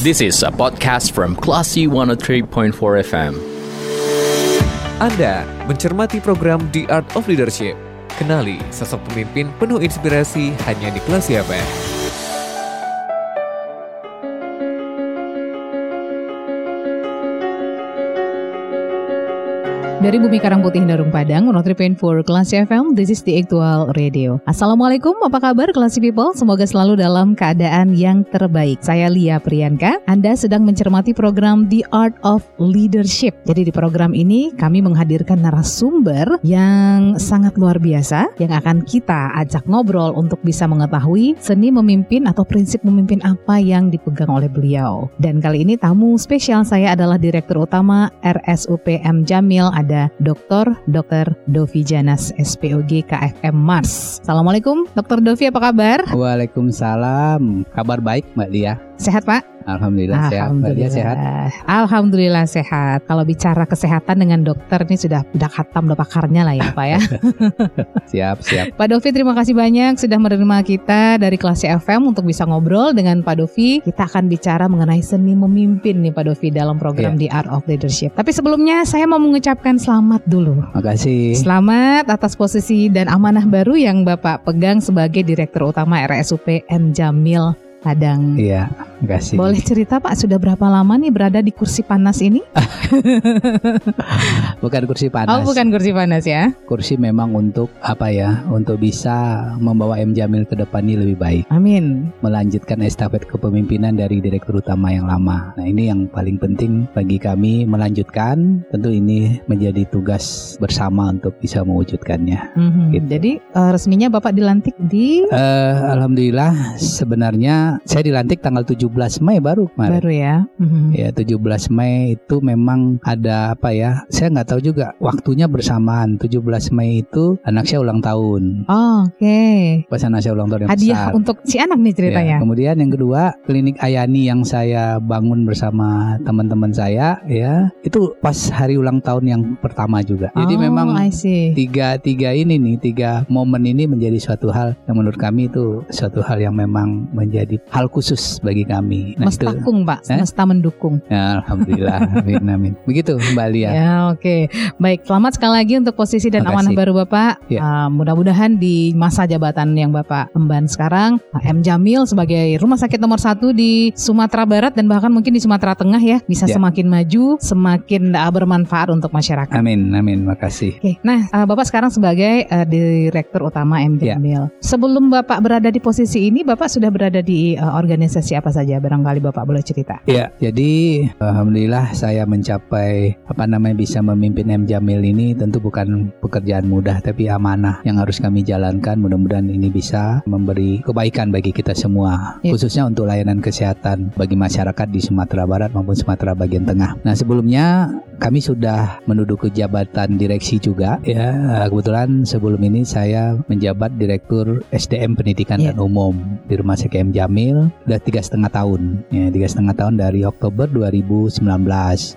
This is a podcast from Classy 103.4 FM. Anda mencermati program The Art of Leadership. Kenali sosok pemimpin penuh inspirasi hanya di Kelas FM. Dari Bumi Karang Putih Darung Padang, 103.4 Kelas FM, this is the actual radio. Assalamualaikum, apa kabar Kelas People? Semoga selalu dalam keadaan yang terbaik. Saya Lia Priyanka, Anda sedang mencermati program The Art of Leadership. Jadi di program ini kami menghadirkan narasumber yang sangat luar biasa, yang akan kita ajak ngobrol untuk bisa mengetahui seni memimpin atau prinsip memimpin apa yang dipegang oleh beliau. Dan kali ini tamu spesial saya adalah Direktur Utama RSUPM Jamil, ada Dr. Dr. Dovi Janas SPOG KFM Mars. Assalamualaikum Dr. Dovi apa kabar? Waalaikumsalam. Kabar baik Mbak Lia. Sehat Pak? Alhamdulillah, sehat. Mbak sehat. Alhamdulillah sehat. Kalau bicara kesehatan dengan dokter ini sudah udah khatam udah pakarnya lah ya Pak ya. siap, siap. Pak Dovi terima kasih banyak sudah menerima kita dari kelas FM untuk bisa ngobrol dengan Pak Dovi. Kita akan bicara mengenai seni memimpin nih Pak Dovi dalam program Iya. The Art of Leadership. Tapi sebelumnya saya mau mengucapkan selamat dulu. Makasih. Selamat atas posisi dan amanah baru yang Bapak pegang sebagai Direktur Utama RSUP M Jamil Padang. Iya, makasih. Boleh cerita Pak sudah berapa lama nih berada di kursi panas ini? Bukan kursi panas. Oh bukan kursi panas ya? Kursi memang untuk apa ya? Untuk bisa membawa M Jamil ke depan ini lebih baik. Amin. Melanjutkan estafet kepemimpinan dari direktur utama yang lama. Nah, ini yang paling penting bagi kami melanjutkan. Tentu ini menjadi tugas bersama untuk bisa mewujudkannya. Mhm. Gitu. Jadi eh, resminya Bapak dilantik di Eh, alhamdulillah sebenarnya saya dilantik tanggal 17 Mei baru kemarin. baru ya. Mhm. Ya 17 Mei itu memang ada apa ya Saya nggak tahu juga waktunya bersamaan 17 Mei itu anak saya ulang tahun Oh, Oke. Pas anak saya ulang tahun yang Hadiah besar untuk si anak nih ceritanya. Ya, kemudian yang kedua klinik Ayani yang saya bangun bersama teman-teman saya ya itu pas hari ulang tahun yang pertama juga. Jadi Oh, memang tiga tiga ini nih tiga momen ini menjadi suatu hal yang menurut kami itu suatu hal yang memang menjadi hal khusus bagi kami. Nah, itu Mestakung Pak, Eh? semesta mendukung. Ya, Alhamdulillah, amin, amin. Begitu Mbak Lia. Ya oke, baik. Selamat sekali lagi untuk posisi dan Makasih. amanah baru Bapak. Ya. Uh, mudah-mudahan di masa jabatan yang Bapak emban sekarang, M Jamil sebagai rumah sakit nomor satu di Sumatera Barat dan bahkan mungkin di Sumatera Tengah ya bisa Ya. semakin maju, semakin uh, bermanfaat untuk masyarakat. Amin, amin, makasih. Oke, nah uh, Bapak sekarang sebagai uh, Direktur Utama M Ya. Jamil. Sebelum Bapak berada di posisi ini, Bapak sudah berada di uh, organisasi apa saja? Barangkali Bapak boleh cerita. Ya, jadi alhamdulillah saya mencapai apa namanya bisa memimpin M Jamil ini tentu bukan pekerjaan mudah tapi amanah yang harus kami jalankan. Mudah-mudahan ini bisa memberi kebaikan bagi kita semua, Ya. khususnya untuk layanan kesehatan bagi masyarakat di Sumatera Barat maupun Sumatera bagian tengah. Nah, sebelumnya kami sudah menduduki jabatan direksi juga ya. Kebetulan sebelum ini saya menjabat Direktur SDM Pendidikan Ya. dan Umum di Rumah Sakit M Jamil udah tiga setengah tahun ya tiga setengah tahun dari Oktober 2019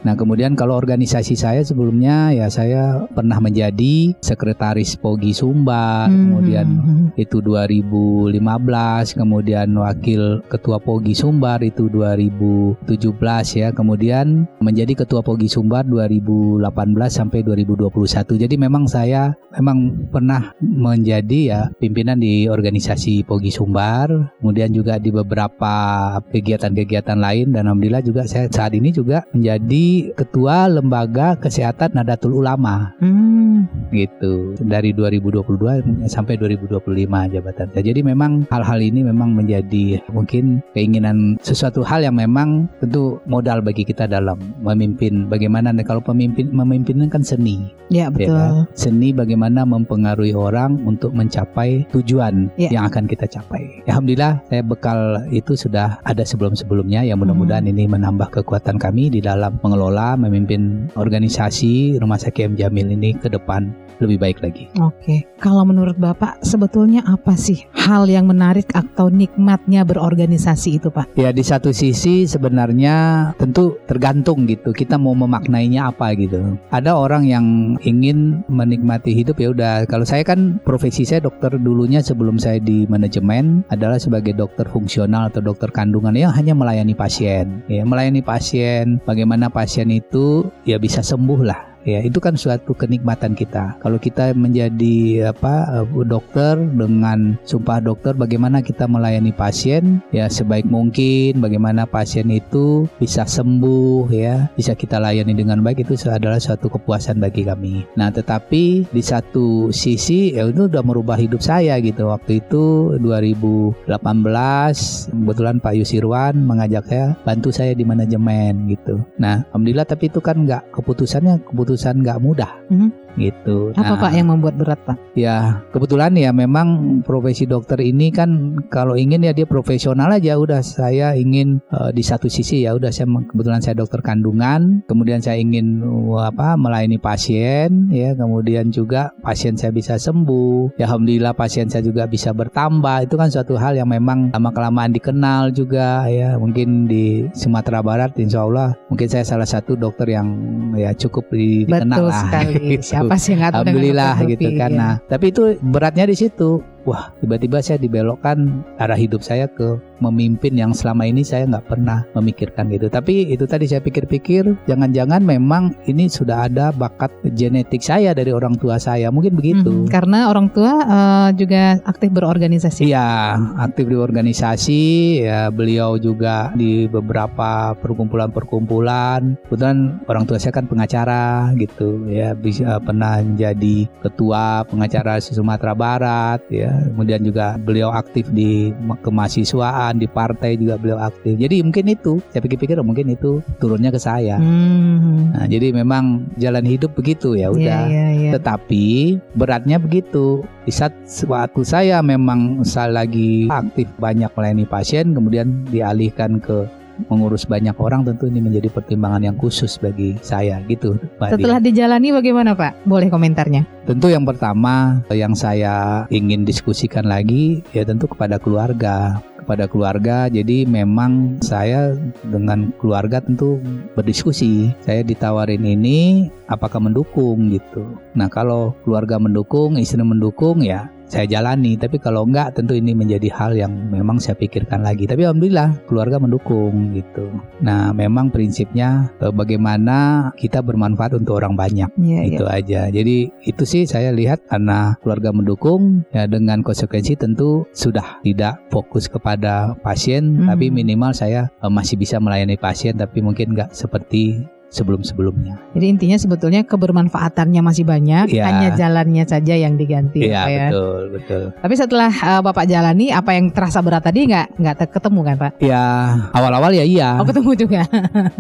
nah kemudian kalau organisasi saya sebelumnya ya saya pernah menjadi sekretaris Pogi Sumba Hmm, kemudian hmm, hmm. itu 2015 kemudian wakil ketua Pogi Sumbar itu 2017 ya kemudian menjadi ketua Pogi Sumbar 2018 sampai 2021 jadi memang saya memang pernah menjadi ya pimpinan di organisasi Pogi Sumbar kemudian juga di beberapa kegiatan-kegiatan lain dan alhamdulillah juga saya saat ini juga menjadi ketua lembaga kesehatan Nadatul Ulama Hmm, gitu dari 2022 sampai 2025 jabatan. Jadi memang hal-hal ini memang menjadi mungkin keinginan sesuatu hal yang memang tentu modal bagi kita dalam memimpin. Bagaimana kalau pemimpin memimpin kan seni, ya ya betul. kan? Seni bagaimana mempengaruhi orang untuk mencapai tujuan Ya. yang akan kita capai. Ya, Alhamdulillah saya bekal itu sudah ada sebelum-sebelumnya yang mudah-mudahan Hmm. ini menambah kekuatan kami di dalam mengelola memimpin organisasi Rumah Sakit M Jamil ini ke depan lebih baik lagi. Oke, kalau menurut Bapak sebetulnya apa sih hal yang menarik atau nikmatnya berorganisasi itu, Pak? Ya di satu sisi sebenarnya tentu tergantung gitu kita mau memaknainya apa gitu. Ada orang yang ingin menikmati hidup ya udah kalau saya kan profesi saya dokter dulunya sebelum saya di manajemen adalah sebagai dokter fungsional atau dokter kandungan kecenderungannya hanya melayani pasien. Ya, melayani pasien, bagaimana pasien itu ya bisa sembuh lah ya itu kan suatu kenikmatan kita. Kalau kita menjadi apa eh, dokter dengan sumpah dokter bagaimana kita melayani pasien? Ya sebaik mungkin bagaimana pasien itu bisa sembuh ya. Bisa kita layani dengan baik itu adalah suatu kepuasan bagi kami. Nah tetapi di satu sisi ya itu udah merubah hidup saya gitu. Waktu itu 2018 kebetulan Pak Yusirwan mengajak saya bantu saya di manajemen gitu. Nah alhamdulillah tapi itu kan nggak keputusannya keputusan keputusan nggak mudah. Mhm. Gitu. Apa Nah, Pak yang membuat berat Pak? Ya kebetulan ya memang profesi dokter ini kan kalau ingin ya dia profesional aja. Udah saya ingin eh, di satu sisi ya udah saya kebetulan saya dokter kandungan. Kemudian saya ingin uh, apa melayani pasien ya. Kemudian juga pasien saya bisa sembuh. Ya alhamdulillah pasien saya juga bisa bertambah. Itu kan suatu hal yang memang lama kelamaan dikenal juga ya. Mungkin di Sumatera Barat Insya Allah mungkin saya salah satu dokter yang ya cukup di- dikenal Betul lah. sekali. Siapa sih yang Alhamdulillah gitu kan. ya. Nah, tapi itu beratnya di situ. Wah, tiba-tiba saya dibelokkan arah hidup saya ke memimpin yang selama ini saya nggak pernah memikirkan gitu. Tapi itu tadi saya pikir-pikir, jangan-jangan memang ini sudah ada bakat genetik saya dari orang tua saya. Mungkin begitu. Mhm, Karena orang tua eh, juga aktif berorganisasi. Iya, aktif di organisasi. Ya, beliau juga di beberapa perkumpulan-perkumpulan. Kebetulan orang tua saya kan pengacara gitu, ya bisa pernah menjadi ketua pengacara Sumatera Barat, ya. Kemudian juga beliau aktif di ma- kemahasiswaan, di partai juga beliau aktif. Jadi mungkin itu, saya pikir-pikir mungkin itu turunnya ke saya. Hmm. Nah, jadi memang jalan hidup begitu ya Iya, udah. iya, iya. Tetapi beratnya begitu. Di saat waktu saya memang saya lagi aktif banyak melayani pasien, kemudian dialihkan ke mengurus banyak orang, tentu ini menjadi pertimbangan yang khusus bagi saya gitu. Dia. Setelah dijalani bagaimana Pak? Boleh komentarnya. Tentu yang pertama yang saya ingin diskusikan lagi ya tentu kepada keluarga kepada keluarga jadi memang saya dengan keluarga tentu berdiskusi saya ditawarin ini apakah mendukung gitu nah kalau keluarga mendukung istri mendukung ya saya jalani tapi kalau enggak tentu ini menjadi hal yang memang saya pikirkan lagi tapi alhamdulillah keluarga mendukung gitu nah memang prinsipnya eh, bagaimana kita bermanfaat untuk orang banyak iya. itu aja. Jadi itu sih saya lihat karena keluarga mendukung ya dengan konsekuensi tentu sudah tidak fokus kepada pasien Mhm. tapi minimal saya eh, masih bisa melayani pasien tapi mungkin nggak seperti sebelum-sebelumnya. Jadi intinya sebetulnya kebermanfaatannya masih banyak, Iya. hanya jalannya saja yang diganti. Iya ya. betul betul. Tapi setelah eh, Bapak jalani, apa yang terasa berat tadi nggak nggak ketemu kan Pak? Ya awal-awal ya iya, Oh ketemu juga.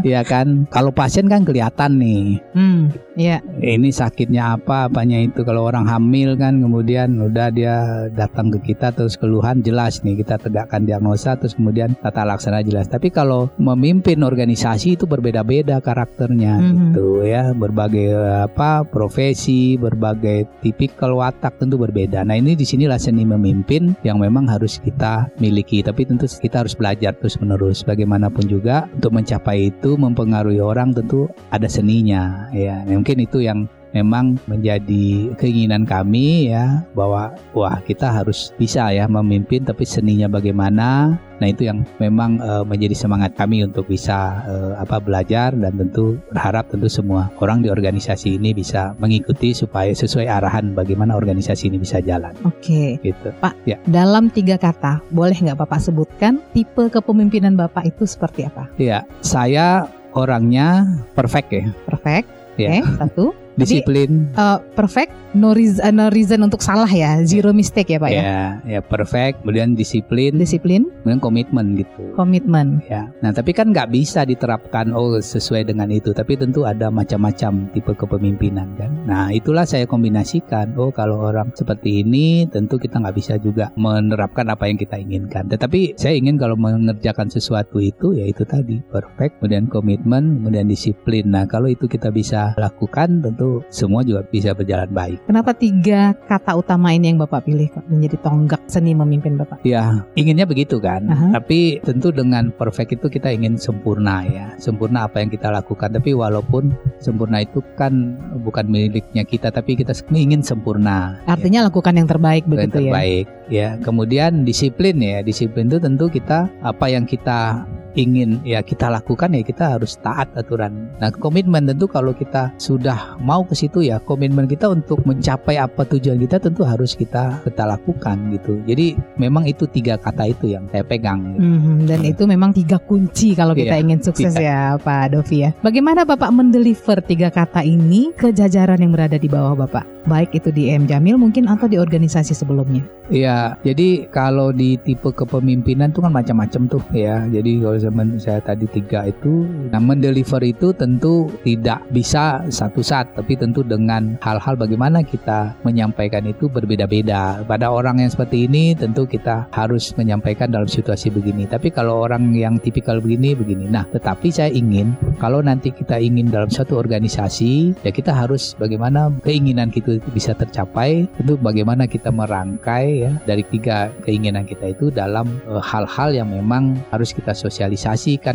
iya kan. Kalau pasien kan kelihatan nih Hmm, iya. ini sakitnya apa? Apanya itu? Kalau orang hamil kan kemudian udah dia datang ke kita terus keluhan jelas nih kita tegakkan diagnosa terus kemudian tata laksana jelas. Tapi kalau memimpin organisasi itu berbeda-beda karakternya Mhm. gitu ya. Berbagai apa profesi berbagai tipikal watak tentu berbeda. Nah ini di sinilah seni memimpin yang memang harus kita miliki. Tapi tentu kita harus belajar terus menerus bagaimanapun juga untuk mencapai itu mempengaruhi orang tentu ada seninya ya mungkin itu yang memang menjadi keinginan kami ya bahwa wah kita harus bisa ya memimpin tapi seninya bagaimana nah itu yang memang eh, menjadi semangat kami untuk bisa eh, apa belajar dan tentu berharap tentu semua orang di organisasi ini bisa mengikuti supaya sesuai arahan bagaimana organisasi ini bisa jalan Oke. gitu Dalam tiga kata, boleh nggak Bapak sebutkan tipe kepemimpinan Bapak itu seperti apa? ya saya orangnya perfect ya Perfect. Ya. Oke, satu. Disiplin Eh, perfect, no reason, no reason untuk salah ya, zero mistake ya Pak ya. ya ya perfect kemudian disiplin Disiplin, kemudian komitmen gitu komitmen. ya. Nah, tapi kan nggak bisa diterapkan oh sesuai dengan itu. Tapi tentu ada macam-macam tipe kepemimpinan kan. Nah, itulah saya kombinasikan. Oh, kalau orang seperti ini tentu kita nggak bisa juga menerapkan apa yang kita inginkan. Tetapi saya ingin kalau mengerjakan sesuatu itu ya itu tadi perfect, kemudian komitmen, kemudian disiplin. Nah, kalau itu kita bisa lakukan tentu tentu semua juga bisa berjalan baik. Kenapa tiga kata utama ini yang Bapak pilih menjadi tonggak seni memimpin Bapak? Ya, inginnya begitu kan. Aha. Tapi tentu dengan perfect itu kita ingin sempurna ya. Sempurna apa yang kita lakukan. Tapi walaupun sempurna itu kan bukan miliknya kita, tapi kita ingin sempurna. Artinya lakukan yang terbaik ya. yang begitu ya. terbaik ya. Kemudian disiplin ya. Disiplin itu tentu kita apa yang kita ingin ya kita lakukan ya kita harus taat aturan. Nah komitmen tentu kalau kita sudah mau ke situ ya komitmen kita untuk mencapai apa tujuan kita tentu harus kita kita lakukan gitu. Jadi memang itu tiga kata itu yang saya pegang. Gitu. Mhm, dan itu memang tiga kunci kalau kita Iya, ingin sukses tiga. ya Pak Dovi ya. Bagaimana Bapak mendeliver tiga kata ini ke jajaran yang berada di bawah Bapak? Baik itu di M Jamil mungkin atau di organisasi sebelumnya. Iya, jadi kalau di tipe kepemimpinan itu kan macam-macam tuh ya. Jadi kalau zaman saya tadi tiga itu, nah mendeliver itu tentu tidak bisa satu saat, tapi tentu dengan hal-hal bagaimana kita menyampaikan itu berbeda-beda. Pada orang yang seperti ini tentu kita harus menyampaikan dalam situasi begini. Tapi kalau orang yang tipikal begini begini. Nah, tetapi saya ingin kalau nanti kita ingin dalam satu organisasi, ya kita harus bagaimana keinginan kita bisa tercapai. Tentu bagaimana kita merangkai ya dari tiga keinginan kita itu dalam eh, hal-hal yang memang harus kita sosialisasikan,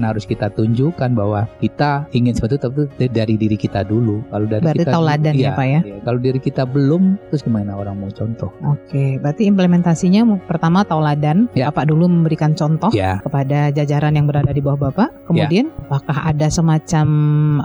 harus kita tunjukkan bahwa kita ingin sesuatu tapi dari diri kita dulu. Kalau dari Berarti kita tauladan ya, iya, Pak ya? iya. Kalau diri kita belum, terus gimana orang mau contoh? Oke, berarti implementasinya pertama tauladan, Ya. Bapak dulu memberikan contoh Ya, kepada jajaran yang berada di bawah Bapak. Ya. Kemudian apakah ada semacam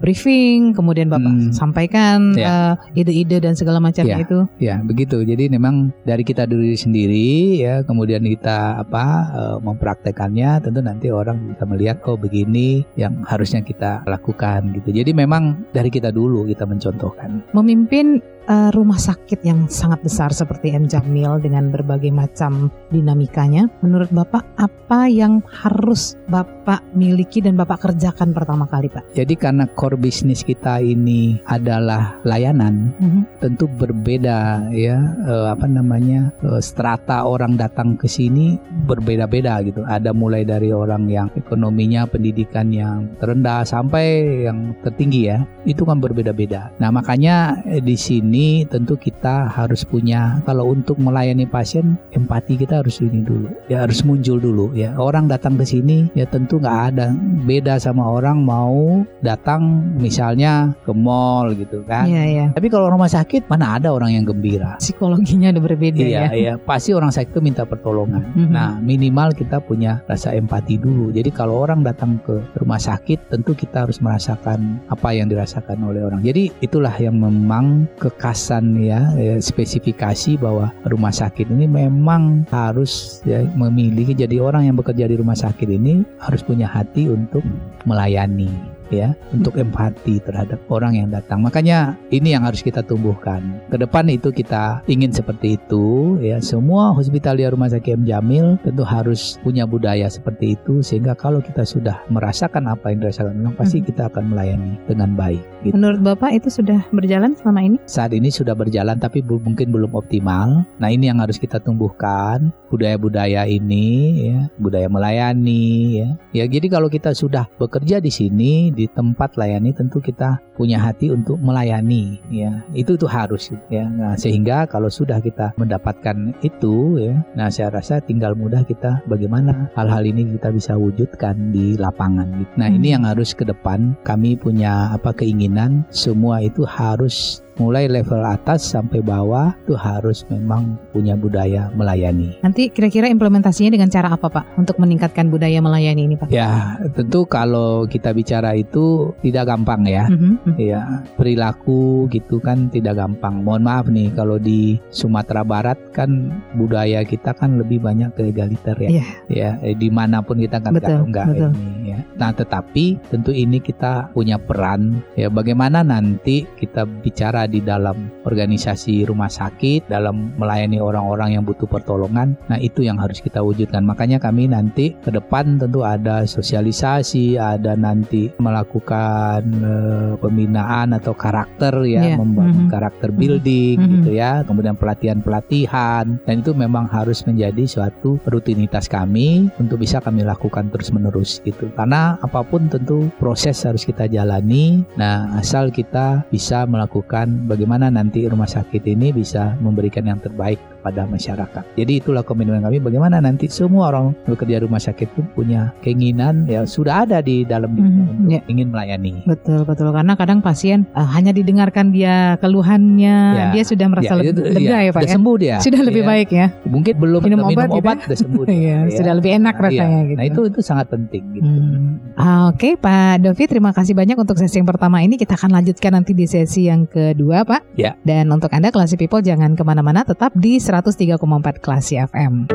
briefing, kemudian Bapak Hmm. sampaikan Ya. eh, ide-ide dan segala macamnya Ya. itu. ya begitu. Jadi memang dari kita diri sendiri ya, kemudian kita apa eh, mempraktekannya, tentu nanti orang bisa melihat oh begini yang harusnya kita lakukan gitu. Jadi memang dari kita dulu kita mencontohkan. Memimpin eh, rumah sakit yang sangat besar seperti M Jamil dengan berbagai macam dinamikanya, menurut Bapak apa yang harus Bapak miliki dan Bapak kerjakan pertama kali, Pak? Jadi karena core bisnis kita ini adalah layanan, Mhm. tentu berbeda ya eh, apa namanya eh, strata orang datang ke sini berbeda-beda gitu. Ada mulai dari orang yang ekonominya pendidikan yang terendah sampai yang tertinggi ya. Itu kan berbeda-beda. Nah, makanya di sini tentu kita harus punya kalau untuk melayani pasien empati kita harus ini dulu. Ya harus muncul dulu ya. Orang datang ke sini ya tentu nggak ada beda sama orang mau datang misalnya ke mall gitu kan. Iya, iya. Tapi kalau rumah sakit mana ada orang yang gembira? Psikologinya udah berbeda Iya, ya. iya. Pasti orang sakit itu minta pertolongan. Mhm. Nah, minimal kita punya rasa empati dulu. Jadi kalau orang datang ke rumah sakit, tentu kita harus merasakan apa yang dirasakan oleh orang. Jadi itulah yang memang kekasan ya, ya, spesifikasi bahwa rumah sakit ini memang harus ya, memiliki. Jadi orang yang bekerja di rumah sakit ini harus punya hati untuk melayani ya untuk empati terhadap orang yang datang. Makanya ini yang harus kita tumbuhkan. Ke depan itu kita ingin seperti itu ya. Semua hospitalia rumah sakit M Jamil tentu harus punya budaya seperti itu sehingga kalau kita sudah merasakan apa yang dirasakan orang pasti Mhm. kita akan melayani dengan baik. Gitu. Menurut Bapak itu sudah berjalan selama ini? Saat ini sudah berjalan tapi mungkin belum optimal. Nah, ini yang harus kita tumbuhkan budaya-budaya ini ya, budaya melayani ya. Ya jadi kalau kita sudah bekerja di sini di tempat layani tentu kita punya hati untuk melayani ya. Itu itu harus ya. Nah, sehingga kalau sudah kita mendapatkan itu ya, nah saya rasa tinggal mudah kita bagaimana hal-hal ini kita bisa wujudkan di lapangan gitu. Nah, ini Hmm. yang harus ke depan kami punya apa keinginan semua itu harus mulai level atas sampai bawah itu harus memang punya budaya melayani. Nanti kira-kira implementasinya dengan cara apa Pak untuk meningkatkan budaya melayani ini Pak? Ya, tentu kalau kita bicara itu tidak gampang ya. Mhm, mhm. Ya, perilaku gitu kan tidak gampang. Mohon maaf nih kalau di Sumatera Barat kan budaya kita kan lebih banyak ke egaliter ya. Iya. Ya, eh, di mana pun kita kan Betul, enggak, betul. ini ya. Nah, tetapi tentu ini kita punya peran ya bagaimana nanti kita bicara di dalam organisasi rumah sakit dalam melayani orang-orang yang butuh pertolongan. Nah, itu yang harus kita wujudkan. Makanya kami nanti ke depan tentu ada sosialisasi, ada nanti melakukan eh, pembinaan atau karakter ya, Iya, membangun mhm. karakter building Mhm. gitu ya. Kemudian pelatihan-pelatihan dan itu memang harus menjadi suatu rutinitas kami untuk bisa kami lakukan terus-menerus gitu. Karena apa pun tentu proses harus kita jalani. Nah, asal kita bisa melakukan bagaimana nanti rumah sakit ini bisa memberikan yang terbaik kepada masyarakat. Jadi itulah komitmen kami bagaimana nanti semua orang bekerja rumah sakit itu punya keinginan ya sudah ada di dalam dirinya Mhm, untuk ya. ingin melayani. Betul betul karena kadang pasien eh, hanya didengarkan dia keluhannya Ya, dia sudah merasa Ya, lebih itu- lega ya, Pak sudah ya. sembuh dia. Sudah lebih Ya. baik ya. Mungkin belum Minum minum, obat obat, gitu ya. sudah sembuh. dia. Iya, Ya. sudah lebih enak Iya. rasanya gitu. Nah itu itu sangat penting. Gitu. Hmm. Ah, Oke Pak Dovi terima kasih banyak untuk sesi yang pertama ini kita akan lanjutkan nanti di sesi yang kedua Pak. Ya. Dan untuk anda Classy People jangan ke mana-mana tetap di 103,4 Classy FM.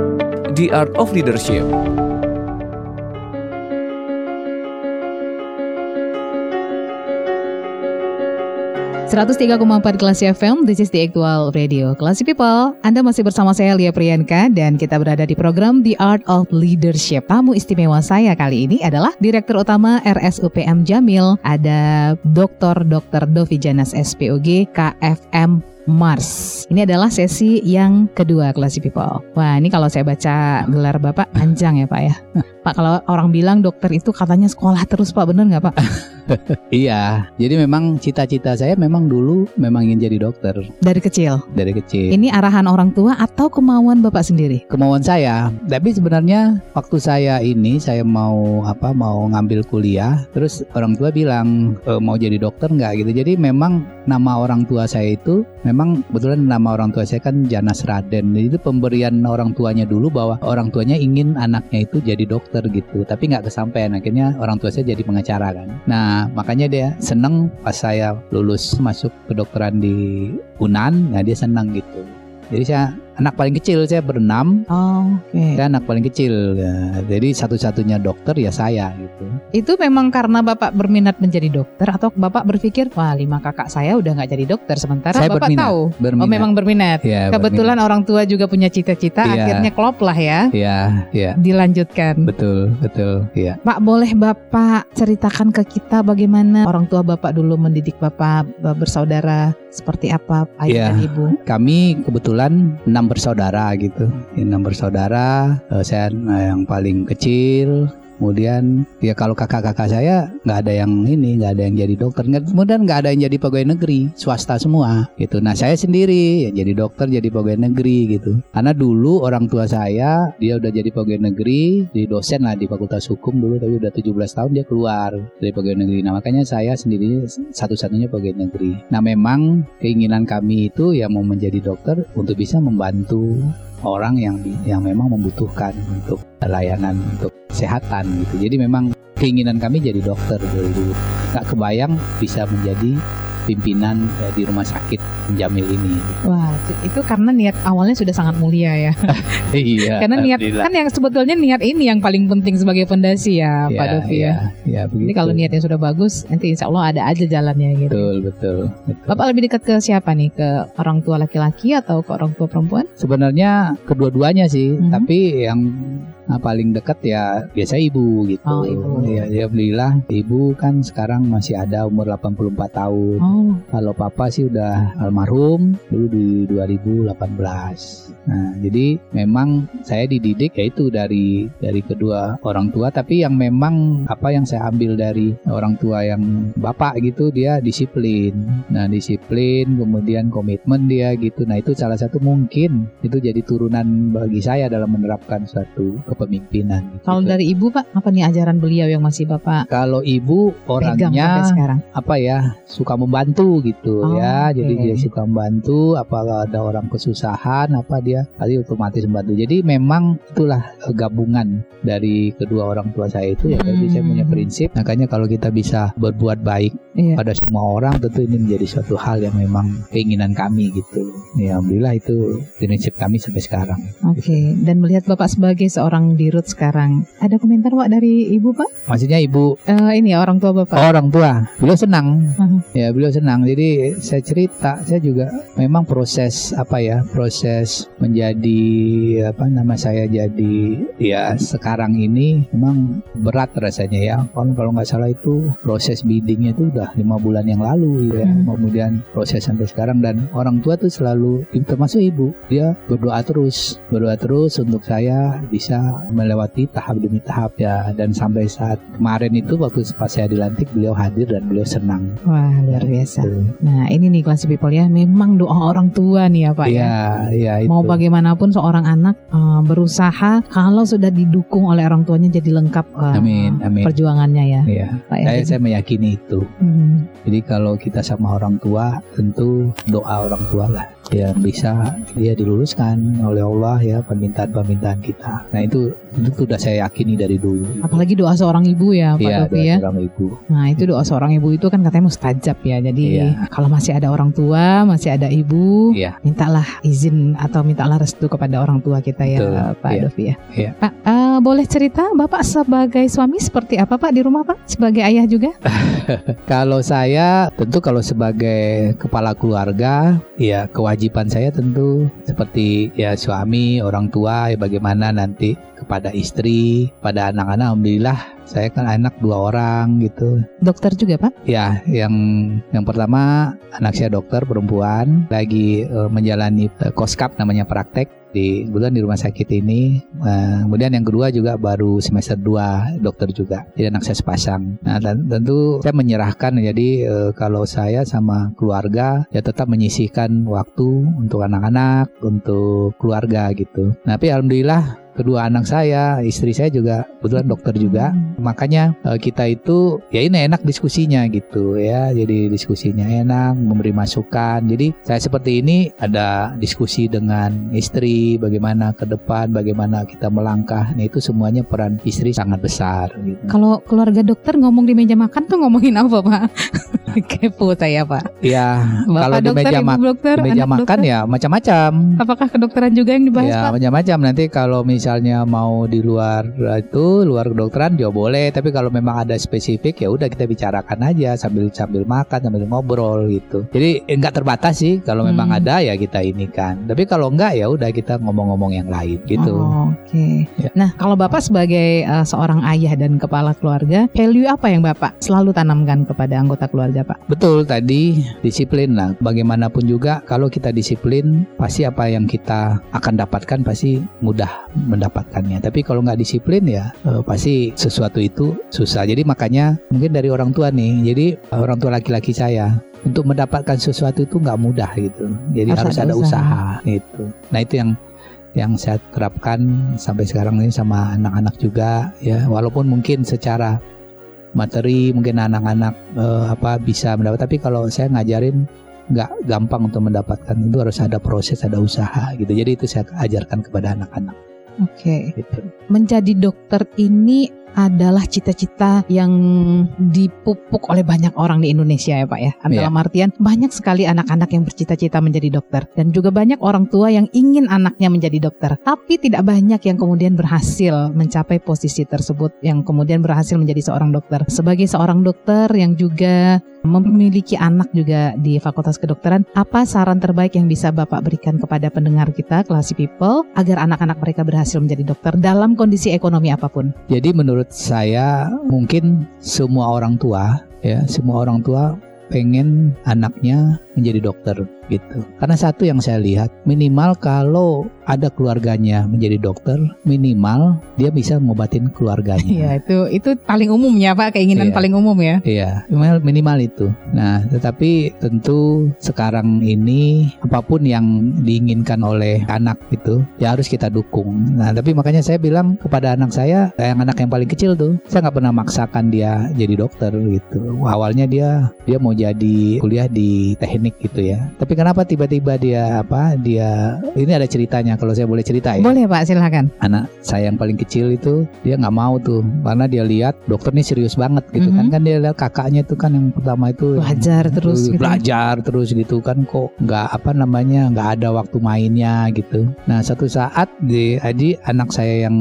The Art of Leadership. Seratus 103,4 Kelas FM, this is the actual radio. Classy People, Anda masih bersama saya Lia Priyanka dan kita berada di program The Art of Leadership. Tamu istimewa saya kali ini adalah Direktur Utama RSUPM Jamil, ada Dr. Dr. Dovi Janas SPOG KFM Mars. Ini adalah sesi yang kedua Classy People. Wah, ini kalau saya baca gelar Bapak panjang ya Pak ya. Pak, kalau orang bilang dokter itu katanya sekolah terus Pak, bener nggak Pak? Iya, jadi memang cita-cita saya memang dulu memang ingin jadi dokter Dari kecil. dari kecil. Ini arahan orang tua atau kemauan Bapak sendiri? kemauan saya. Tapi sebenarnya waktu saya ini saya mau apa mau ngambil kuliah, terus orang tua bilang e, mau jadi dokter nggak gitu. Jadi memang nama orang tua saya itu memang kebetulan nama orang tua saya kan Janas Raden. Jadi itu pemberian orang tuanya dulu bahwa orang tuanya ingin anaknya itu jadi dokter gitu. Tapi nggak kesampaian. Akhirnya orang tua saya jadi pengacara kan. Nah makanya dia seneng pas saya lulus masuk kedokteran di Unan. Nah dia senang gitu. Jadi saya anak paling kecil saya berenam Oh, oke. saya anak paling kecil ya. jadi satu-satunya dokter ya saya gitu Itu memang karena Bapak berminat menjadi dokter atau Bapak berpikir, wah lima kakak saya udah nggak jadi dokter sementara Saya Bapak berminat. tahu. berminat Oh, memang berminat. ya, Kebetulan orang tua juga punya cita-cita, Iya. akhirnya klop lah ya, berminat. ya ya dilanjutkan. betul betul ya Pak, boleh Bapak ceritakan ke kita bagaimana orang tua Bapak dulu mendidik Bapak bersaudara seperti apa ayah Iya. dan ibu? kami kebetulan enam bersaudara gitu. Enam bersaudara Eh, saya eh, yang paling kecil kemudian ya kalau kakak-kakak saya nggak ada yang ini nggak ada yang jadi dokter. Kemudian nggak ada yang jadi pegawai negeri swasta semua gitu. Nah saya sendiri yang jadi dokter jadi pegawai negeri gitu. Karena dulu orang tua saya dia udah jadi pegawai negeri di dosen lah di fakultas hukum dulu tapi udah 17 tahun dia keluar dari pegawai negeri. Nah makanya saya sendiri satu-satunya pegawai negeri. Nah memang keinginan kami itu ya mau menjadi dokter untuk bisa membantu orang yang yang memang membutuhkan untuk layanan untuk kesehatan gitu. Jadi memang keinginan kami jadi dokter dulu. Gak kebayang bisa menjadi pimpinan eh, di rumah sakit Jamil ini. Wah, itu karena niat awalnya sudah sangat mulia ya. iya. Karena niat kan yang sebetulnya niat ini yang paling penting sebagai fondasi ya, Pak Iya, Dovi ya. iya, iya, Jadi kalau niatnya sudah bagus, nanti insya Allah ada aja jalannya gitu. betul betul. betul. Bapak lebih dekat ke siapa nih? Ke orang tua laki-laki atau ke orang tua perempuan? Sebenarnya kedua-duanya sih, Mhm. tapi yang nah, paling dekat ya biasa ibu gitu. Oh, ibu. Ya, ya alhamdulillah ibu kan sekarang masih ada umur 84 tahun. Oh, Kalau papa sih udah almarhum dulu di 2018. Nah, jadi memang saya dididik yaitu dari dari kedua orang tua tapi yang memang apa yang saya ambil dari orang tua yang bapak gitu dia disiplin. Nah, disiplin kemudian komitmen dia gitu. Nah, itu salah satu mungkin itu jadi turunan bagi saya dalam menerapkan suatu kepemimpinan gitu. kalau dari ibu Pak, apa nih ajaran beliau yang masih Bapak kalau ibu orangnya sekarang? apa ya suka membantu gitu Oh, ya jadi oke. dia suka membantu apa ada orang kesusahan apa dia pasti otomatis membantu jadi memang itulah eh, gabungan dari kedua orang tua saya itu ya jadi saya punya Hmm. prinsip makanya kalau kita bisa berbuat baik Iya. pada semua orang tentu ini menjadi suatu hal yang memang keinginan kami gitu ya alhamdulillah itu prinsip kami sampai sekarang Oke, dan melihat Bapak sebagai seorang dirut sekarang, ada komentar Pak dari Ibu Pak? maksudnya ibu Eh, ini orang tua Bapak. orang tua beliau senang Mhm. ya beliau senang jadi saya cerita saya juga memang proses apa ya proses menjadi apa nama saya jadi ya sekarang ini memang berat rasanya ya kalau kalau nggak salah itu proses biddingnya itu udah lima bulan yang lalu ya Hmm. kemudian proses sampai sekarang dan orang tua tuh selalu termasuk ibu dia berdoa terus berdoa terus untuk saya bisa melewati tahap demi tahap ya dan sampai saat kemarin itu waktu pas saya dilantik beliau hadir dan beliau senang. Wah luar biasa. Gitu. Nah ini nih kelas people ya, memang doa orang tua nih ya Pak ya. Iya, iya itu. Mau bagaimanapun seorang anak eh, berusaha kalau sudah didukung oleh orang tuanya jadi lengkap eh, Amin, amin. perjuangannya ya Iya, Pak ya. saya saya meyakini itu. Hmm. Jadi kalau kita sama orang tua tentu doa orang tua lah yang bisa dia diluruskan oleh Allah ya permintaan-permintaan kita. Nah itu itu sudah saya yakini dari dulu. Apalagi doa seorang ibu ya Pak Iya, Dovi doa ya. seorang ibu. Nah itu doa seorang ibu itu kan katanya mustajab ya. Jadi Iya. kalau masih ada orang tua, masih ada ibu, Iya. mintalah izin atau mintalah restu kepada orang tua kita ya Betul, Pak iya. Dovi ya. Iya. Pak eh, boleh cerita Bapak sebagai suami seperti apa Pak di rumah Pak? Sebagai ayah juga? Kalau saya tentu kalau sebagai kepala keluarga ya kewajiban saya tentu seperti ya suami, orang tua ya bagaimana nanti kepada istri, pada anak-anak alhamdulillah saya kan anak dua orang gitu. Dokter juga Pak? Ya, yang yang pertama anak saya dokter perempuan lagi eh, menjalani eh, koskap namanya praktek di bulan di rumah sakit ini. Eh, kemudian yang kedua juga baru semester 2 dokter juga. Jadi anak saya sepasang. Nah, dan tentu saya menyerahkan jadi eh, kalau saya sama keluarga ya tetap menyisihkan waktu untuk anak-anak, untuk keluarga gitu. Nah, tapi alhamdulillah kedua anak saya, istri saya juga kebetulan dokter juga. Makanya eh, kita itu ya ini enak diskusinya gitu ya. Jadi diskusinya enak, memberi masukan. Jadi saya seperti ini ada diskusi dengan istri bagaimana ke depan, bagaimana kita melangkah. Nah, itu semuanya peran istri sangat besar gitu. Kalau keluarga dokter ngomong di meja makan tuh ngomongin apa Pak? Kepo saya Pak. Ya, Bapak kalau di dokter, meja, ibu mak- dokter, di meja makan dokter. ya macam-macam. Apakah kedokteran juga yang dibahas ya Pak? macam-macam nanti kalau misalnya mau di luar itu luar kedokteran juga boleh tapi kalau memang ada spesifik ya udah kita bicarakan aja sambil sambil makan sambil ngobrol gitu jadi eh, nggak terbatas sih kalau memang Hmm. ada ya kita ini kan tapi kalau enggak ya udah kita ngomong-ngomong yang lain gitu Oh, Oke. Ya. Nah, kalau Bapak sebagai uh, seorang ayah dan kepala keluarga, value apa yang Bapak selalu tanamkan kepada anggota keluarga, Pak? Betul tadi disiplin lah. Bagaimanapun juga kalau kita disiplin pasti apa yang kita akan dapatkan pasti mudah mendapatkannya. Tapi kalau nggak disiplin ya eh, pasti sesuatu itu susah. Jadi makanya mungkin dari orang tua nih. Jadi orang tua laki-laki saya untuk mendapatkan sesuatu itu nggak mudah gitu. Jadi Harus harus, ada ada usaha. gitu. Nah itu yang yang saya terapkan sampai sekarang ini sama anak-anak juga ya walaupun mungkin secara materi mungkin anak-anak eh, apa bisa mendapat tapi kalau saya ngajarin nggak gampang untuk mendapatkan itu harus ada proses ada usaha gitu jadi itu saya ajarkan kepada anak-anak Oke. gitu. Menjadi dokter ini adalah cita-cita yang dipupuk oleh banyak orang di Indonesia ya Pak ya. Dalam artian banyak sekali anak-anak yang bercita-cita menjadi dokter dan juga banyak orang tua yang ingin anaknya menjadi dokter. Tapi tidak banyak yang kemudian berhasil mencapai posisi tersebut yang kemudian berhasil menjadi seorang dokter. Sebagai seorang dokter yang juga memiliki anak juga di Fakultas Kedokteran, apa saran terbaik yang bisa Bapak berikan kepada pendengar kita, Classy People, agar anak-anak mereka berhasil menjadi dokter dalam kondisi ekonomi apa pun? jadi menurut saya mungkin semua orang tua ya semua orang tua pengen anaknya menjadi dokter gitu karena satu yang saya lihat minimal kalau ada keluarganya menjadi dokter minimal dia bisa ngobatin keluarganya Iya, itu itu paling umumnya Pak, keinginan Iya. paling umum ya. Iya, minimal, minimal itu. Nah, tetapi tentu sekarang ini apa pun yang diinginkan oleh anak itu ya harus kita dukung. Nah, tapi makanya saya bilang kepada anak saya, yang anak yang paling kecil tuh, saya nggak pernah maksakan dia jadi dokter gitu. Awalnya dia dia mau jadi kuliah di teknik gitu ya. Tapi kenapa tiba-tiba dia apa? Dia ini ada ceritanya kalau saya boleh cerita ya Boleh Pak, silakan. anak saya yang paling kecil itu dia nggak mau tuh karena dia lihat dokter ini serius banget gitu kan Mhm. kan dia lihat kakaknya itu kan yang pertama itu yang- Belajar terus gitu. belajar terus gitu kan kok nggak apa namanya nggak ada waktu mainnya gitu nah satu saat di jadi anak saya yang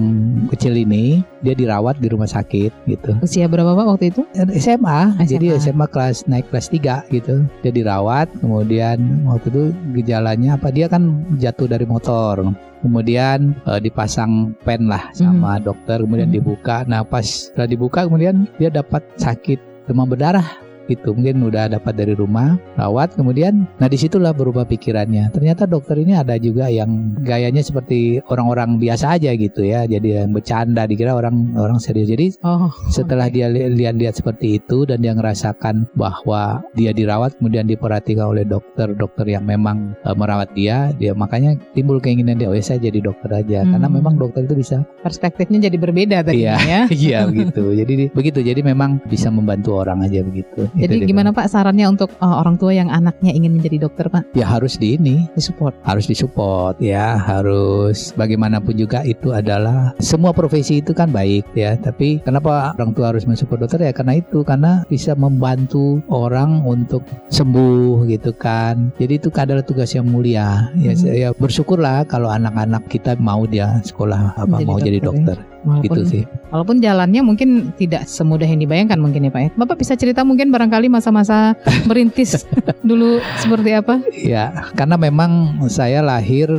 kecil ini dia dirawat di rumah sakit gitu Usia berapa Pak waktu itu? SMA, jadi SMA. SMA kelas naik kelas 3 gitu. Dia dirawat, kemudian waktu itu gejalanya apa dia kan jatuh dari motor. Kemudian eh, dipasang pen lah sama dokter, kemudian Mhm. dibuka. Nah, pas setelah dibuka kemudian dia dapat sakit demam berdarah. Gitu mungkin udah dapat dari rumah rawat kemudian nah di situlah berubah pikirannya ternyata dokter ini ada juga yang gayanya seperti orang-orang biasa aja gitu ya jadi yang bercanda dikira orang orang serius jadi Oh. setelah oke. dia li- lihat-lihat seperti itu dan dia ngerasakan bahwa dia dirawat kemudian diperhatikan oleh dokter-dokter yang memang eh, merawat dia dia makanya timbul keinginan dia oh ya saya jadi dokter aja karena Hmm. memang dokter itu bisa perspektifnya jadi berbeda tadi Iya. ya. iya begitu jadi di- begitu jadi memang bisa membantu orang aja begitu Jadi Itu dia. gimana Pak sarannya untuk uh, orang tua yang anaknya ingin menjadi dokter Pak? ya harus di ini. Disupport. harus disupport ya. Harus bagaimanapun juga itu adalah semua profesi itu kan baik ya. Tapi kenapa orang tua harus mensupport dokter? Ya karena itu. Karena bisa membantu orang untuk sembuh gitu kan. Jadi itu adalah tugas yang mulia. Ya Hmm. saya bersyukurlah kalau anak-anak kita mau dia sekolah apa Menjadi mau jadi dokter, dokter. Walaupun, gitu sih walaupun jalannya mungkin tidak semudah yang dibayangkan mungkin ya Pak ya. Bapak bisa cerita mungkin barangkali masa-masa merintis dulu seperti apa? Ya, karena memang saya lahir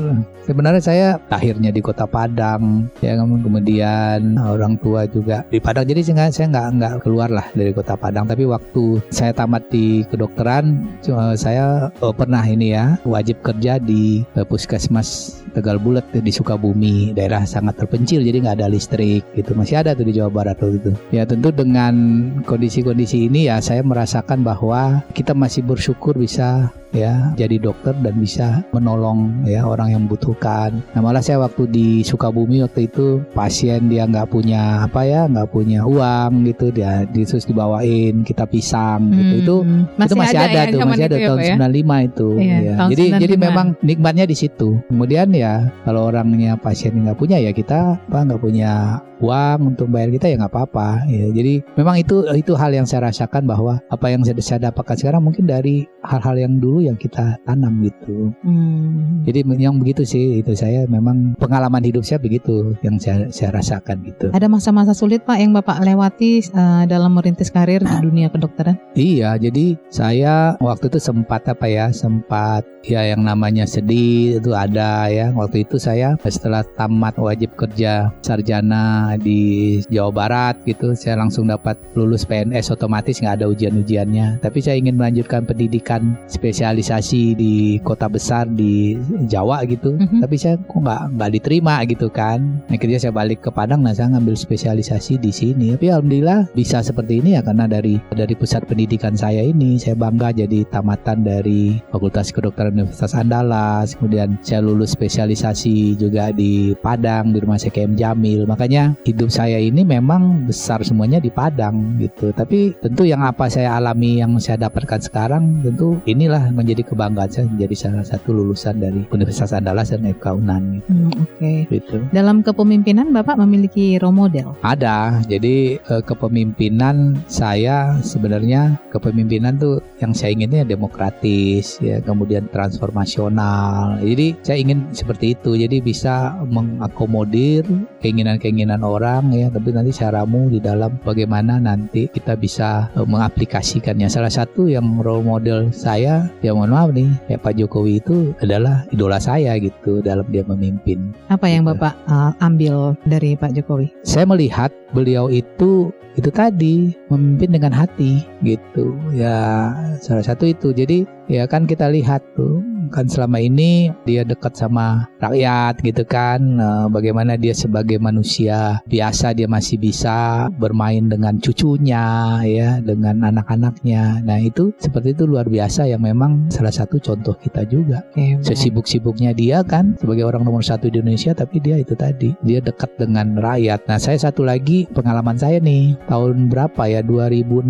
sebenarnya saya lahirnya di Kota Padang, ya kemudian orang tua juga di Padang. Jadi saya nggak saya nggak nggak keluar lah dari Kota Padang. Tapi waktu saya tamat di kedokteran, cuma saya eh, pernah ini ya wajib kerja di eh, puskesmas Tegal Bulet di Sukabumi, daerah sangat terpencil, jadi nggak ada listrik gitu. Masih ada tuh di Jawa Barat waktu itu. Ya tentu dengan kondisi-kondisi ini ya saya merasakan bahwa kita masih bersyukur bisa ya jadi dokter dan bisa menolong ya orang yang membutuhkan. Nah malah saya waktu di Sukabumi waktu itu pasien dia nggak punya apa ya nggak punya uang gitu dia di- terus dibawain kita pisang gitu itu Hmm, itu masih ada, ya tuh masih ada itu ya, tahun ya? 95 itu Iya, ya. tahun jadi jadi 95. memang nikmatnya di situ kemudian ya kalau orangnya pasien nggak punya ya kita apa nggak punya uang untuk bayar kita ya nggak apa-apa ya. Jadi memang itu itu hal yang saya rasakan bahwa apa yang saya, saya dapatkan sekarang mungkin dari hal-hal yang dulu yang kita tanam gitu Hmm. jadi yang begitu sih itu saya memang pengalaman hidup saya begitu yang saya saya rasakan gitu Ada masa-masa sulit Pak yang Bapak lewati uh, dalam merintis karir di dunia kedokteran? Iya, jadi saya waktu itu sempat apa ya, sempat ya yang namanya sedih itu ada ya. Waktu itu saya setelah tamat wajib kerja sarjana di Jawa Barat gitu, saya langsung dapat lulus PNS otomatis nggak ada ujian-ujiannya. Tapi saya ingin melanjutkan pendidikan spesialisasi di kota besar di Jawa gitu. Mhm. Tapi saya kok nggak nggak diterima gitu kan. Akhirnya saya balik ke Padang, nah saya ngambil spesialisasi di sini. Tapi alhamdulillah bisa seperti ini ya karena dari dari pusat pendidikan saya ini saya bangga jadi tamatan dari Fakultas Kedokteran Universitas Andalas. Kemudian saya lulus spesialisasi juga di Padang di Rumah sakit M Jamil. Makanya hidup saya ini memang besar semuanya di Padang gitu. Tapi tentu yang apa saya alami yang saya dapatkan sekarang tentu inilah menjadi kebanggaan saya menjadi salah satu lulusan dari Universitas Andalas dan FK Unan gitu. Hmm, Oke. gitu. Dalam kepemimpinan Bapak memiliki role model. Ada, jadi eh, kepemimpinan saya sebenarnya kepemimpinan tuh yang saya inginnya demokratis, ya kemudian transformasional. Jadi saya ingin seperti itu, jadi bisa mengakomodir keinginan-keinginan orang ya, tapi nanti caramu di dalam bagaimana nanti kita bisa eh, mengaplikasikannya. Salah satu yang role model saya, ya mohon maaf nih, ya Pak Jokowi itu adalah idola saya gitu dalam dia memimpin. Apa yang Gitu. Bapak uh, ambil dari Pak Jokowi? saya melihat beliau itu itu tadi memimpin dengan hati gitu ya salah satu itu jadi ya kan kita lihat tuh kan selama ini dia dekat sama rakyat gitu kan. Eh, bagaimana dia sebagai manusia biasa dia masih bisa bermain dengan cucunya ya dengan anak-anaknya. Nah itu seperti itu luar biasa yang memang salah satu contoh kita juga. Oke, baik. sesibuk-sibuknya dia kan sebagai orang nomor satu di Indonesia tapi dia itu tadi dia dekat dengan rakyat. Nah saya satu lagi pengalaman saya nih tahun berapa ya? 2016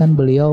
kan beliau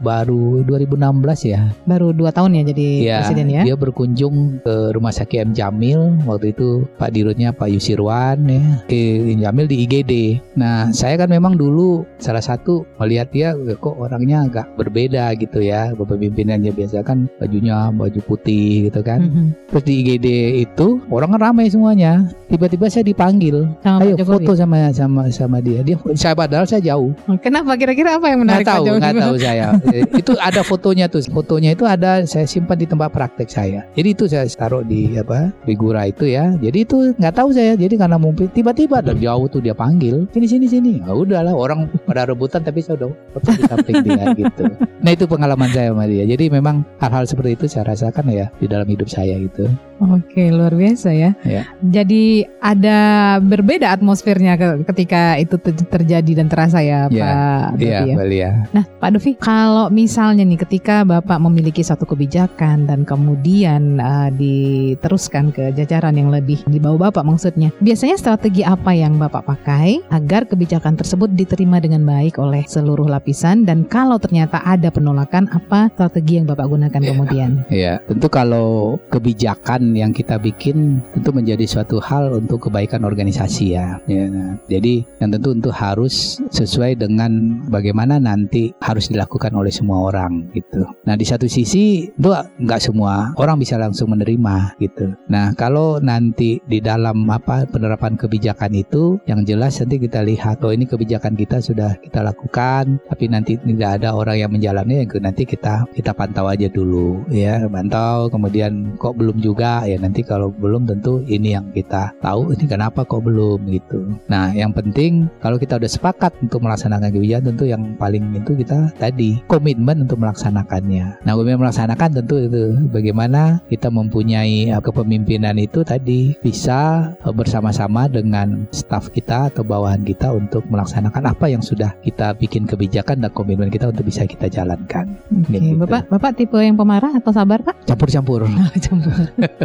baru 2016 ya? Baru dua tahun ya jadi ya presiden ya. dia berkunjung ke rumah sakit M Jamil waktu itu Pak Dirutnya Pak Yusirwan ya ke M Jamil di IGD nah saya kan memang dulu salah satu melihat dia kok orangnya agak berbeda gitu ya pemimpinannya biasa kan bajunya baju putih gitu kan Mhm. Terus di IGD itu orang kan ramai semuanya. Tiba-tiba saya dipanggil, Sama ayo Jokowi. foto sama sama sama dia. Dia saya padahal saya jauh. Kenapa kira-kira apa yang Nggak menarik Pak tahu, nggak tahu saya. Itu ada fotonya tuh. Fotonya itu ada saya simpan di tempat praktek saya. Jadi itu saya taruh di apa figura itu ya. Jadi itu nggak tahu saya. Jadi karena mungkin tiba-tiba dari jauh tuh dia panggil sini sini sini. Ya udahlah orang pada rebutan tapi saya udah foto di samping dia gitu. Nah itu pengalaman saya sama dia. Jadi memang hal-hal seperti itu saya rasakan ya di dalam hidup saya gitu. Oke, luar biasa ya. Ya. Jadi ada berbeda atmosfernya ke- ketika itu ter- terjadi dan terasa ya, Ya, Pak Dovi Iya, ya. Ya. Nah, Pak Dovi, kalau misalnya nih ketika Bapak memiliki satu kebijakan dan kemudian uh, diteruskan ke jajaran yang lebih di bawah Bapak maksudnya, biasanya strategi apa yang Bapak pakai agar kebijakan tersebut diterima dengan baik oleh seluruh lapisan dan kalau ternyata ada penolakan, apa strategi yang Bapak gunakan Ya. kemudian? Ya, tentu kalau kebijakan yang kita bikin tentu menjadi suatu hal untuk kebaikan organisasi ya. Ya, nah, jadi yang tentu untuk harus sesuai dengan bagaimana nanti harus dilakukan oleh semua orang gitu. Nah di satu sisi itu nggak semua orang bisa langsung menerima gitu. Nah kalau nanti di dalam apa penerapan kebijakan itu yang jelas nanti kita lihat oh ini kebijakan kita sudah kita lakukan tapi nanti tidak ada orang yang menjalani ya nanti kita kita pantau aja dulu ya pantau kemudian kok belum juga ya nanti kalau belum tentu ini yang kita tahu ini kenapa kok belum gitu. Nah yang penting kalau kita udah sepakat untuk melaksanakan kebijakan tentu yang paling itu kita tadi komitmen untuk melaksanakannya. Nah komitmen melaksanakan tentu itu bagaimana kita mempunyai uh, kepemimpinan itu tadi bisa uh, bersama-sama dengan staf kita atau bawahan kita untuk melaksanakan apa yang sudah kita bikin kebijakan dan komitmen kita untuk bisa kita jalankan. Oke, Gitu. Bapak, Bapak tipe yang pemarah atau sabar Pak? Campur-campur. Campur.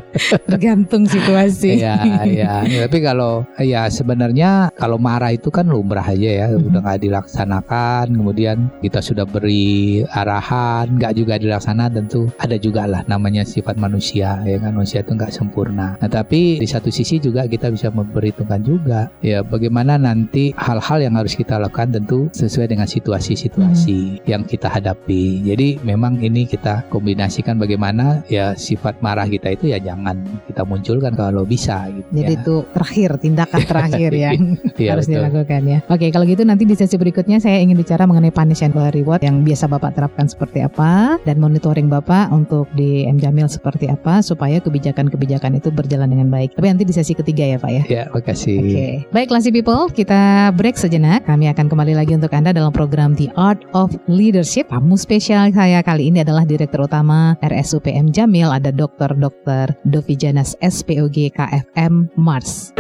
Tergantung situasi. Iya, iya. Ya, Tapi kalau ya sebenarnya kalau marah itu kan lumrah aja ya, Mhm. udah nggak dilaksanakan, kemudian kita sudah beri arahan, nggak juga dilaksanakan, tentu ada juga lah namanya sifat manusia, ya kan manusia itu nggak sempurna. Nah tapi di satu sisi juga kita bisa memperhitungkan juga, ya bagaimana nanti hal-hal yang harus kita lakukan tentu sesuai dengan situasi-situasi yang kita hadapi. Jadi memang ini kita kombinasikan bagaimana ya sifat marah kita itu ya jangan kita munculkan kalau bisa gitu Jadi ya. itu terakhir tindakan terakhir yang Iya, harus betul. dilakukan ya. Oke, kalau gitu nanti di sesi berikutnya saya ingin bicara mengenai punish and reward yang biasa Bapak terapkan seperti apa dan monitoring Bapak untuk di M Jamil seperti apa supaya kebijakan-kebijakan itu berjalan dengan baik. Tapi nanti di sesi ketiga ya Pak ya. Ya, makasih. Oke, baik Classy People, kita break sejenak. Kami akan kembali lagi untuk Anda dalam program The Art of Leadership. Tamu spesial saya kali ini adalah Direktur Utama RSUPM Jamil, ada Dr. Dr. Dovi Janas SPOG KFM Mars.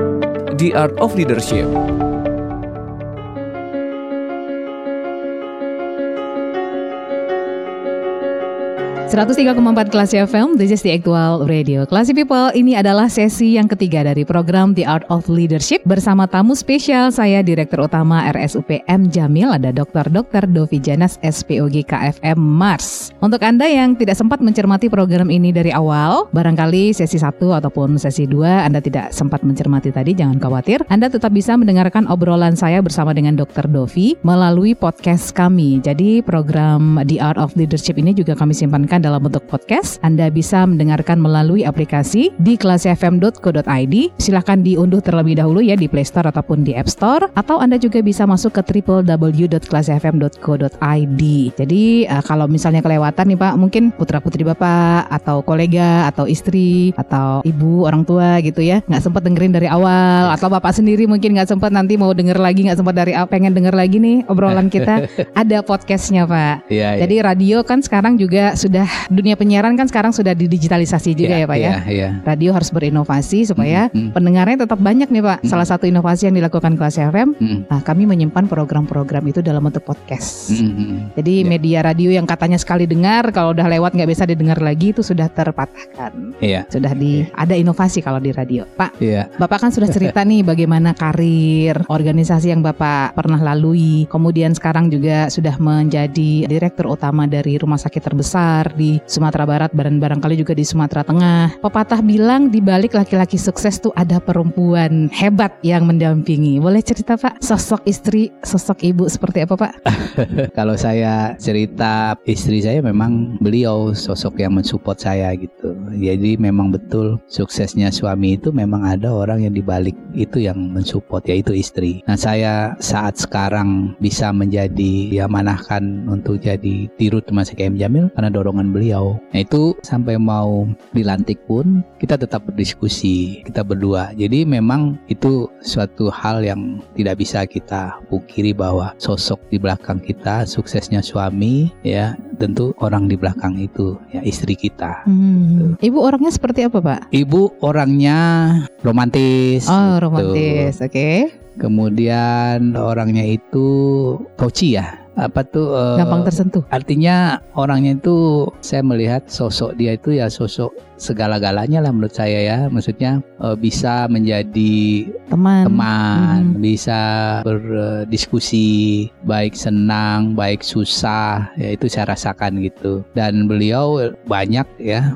The Art of Leadership. 103,4 Kelas FM, this is the actual radio. Classy People, ini adalah sesi yang ketiga dari program The Art of Leadership bersama tamu spesial saya Direktur Utama RSUPM Jamil, ada Dr. Dr. Dovi Janas SPOG KFM Mars. Untuk Anda yang tidak sempat mencermati program ini dari awal, barangkali sesi 1 ataupun sesi 2 Anda tidak sempat mencermati tadi, jangan khawatir. Anda tetap bisa mendengarkan obrolan saya bersama dengan Dr. Dovi melalui podcast kami. Jadi program The Art of Leadership ini juga kami simpankan dalam bentuk podcast. Anda bisa mendengarkan melalui aplikasi di kelasfm.co.id. Silahkan diunduh terlebih dahulu ya di Play Store ataupun di App Store. Atau Anda juga bisa masuk ke www.kelasfm.co.id. Jadi eh, kalau misalnya kelewatan nih Pak, mungkin putra putri Bapak atau kolega atau istri atau ibu orang tua gitu ya nggak sempat dengerin dari awal atau Bapak sendiri mungkin nggak sempat nanti mau denger lagi nggak sempat dari awal pengen denger lagi nih obrolan kita ada podcastnya Pak. Iya. Jadi radio kan sekarang juga sudah dunia penyiaran kan sekarang sudah didigitalisasi juga ya, Pak ya. Iya, iya. Radio harus berinovasi supaya Mm, mm, pendengarnya tetap banyak nih Pak. Mm. Salah satu inovasi yang dilakukan kelas FM, mm, nah kami menyimpan program-program itu dalam bentuk podcast. mm. Jadi Ya. media radio yang katanya sekali dengar kalau udah lewat nggak bisa didengar lagi itu sudah terpatahkan. Iya, Sudah di ada inovasi kalau di radio. Pak, iya. Bapak kan sudah cerita nih bagaimana karir, organisasi yang Bapak pernah lalui. Kemudian sekarang juga sudah menjadi direktur utama dari rumah sakit terbesar di Sumatera Barat dan barangkali juga di Sumatera Tengah. Pepatah bilang di balik laki-laki sukses tuh ada perempuan hebat yang mendampingi. Boleh cerita Pak, sosok istri, sosok ibu seperti apa Pak? Kalau saya cerita istri saya memang beliau sosok yang mensupport saya gitu. Jadi memang betul suksesnya suami itu memang ada orang yang dibalik itu yang mensupport yaitu istri. Nah saya saat sekarang bisa menjadi diamanahkan untuk jadi dirut Rumah Sakit M Jamil karena dorongan beliau. Nah itu sampai mau dilantik pun kita tetap berdiskusi, kita berdua. Jadi memang itu suatu hal yang tidak bisa kita pungkiri bahwa sosok di belakang kita, suksesnya suami, ya tentu orang di belakang itu, ya istri kita. Hmm. Ibu orangnya seperti apa, Pak? Ibu orangnya romantis. Oh, gitu. romantis. Oke. Kemudian orangnya itu toci ya. Apa tuh? eh, Gampang tersentuh. Artinya orangnya itu saya melihat sosok dia itu ya sosok segala-galanya lah menurut saya ya. Maksudnya eh, bisa menjadi Teman. teman, Mhm. bisa berdiskusi, baik senang, baik susah, ya itu saya rasakan gitu. Dan beliau banyak ya,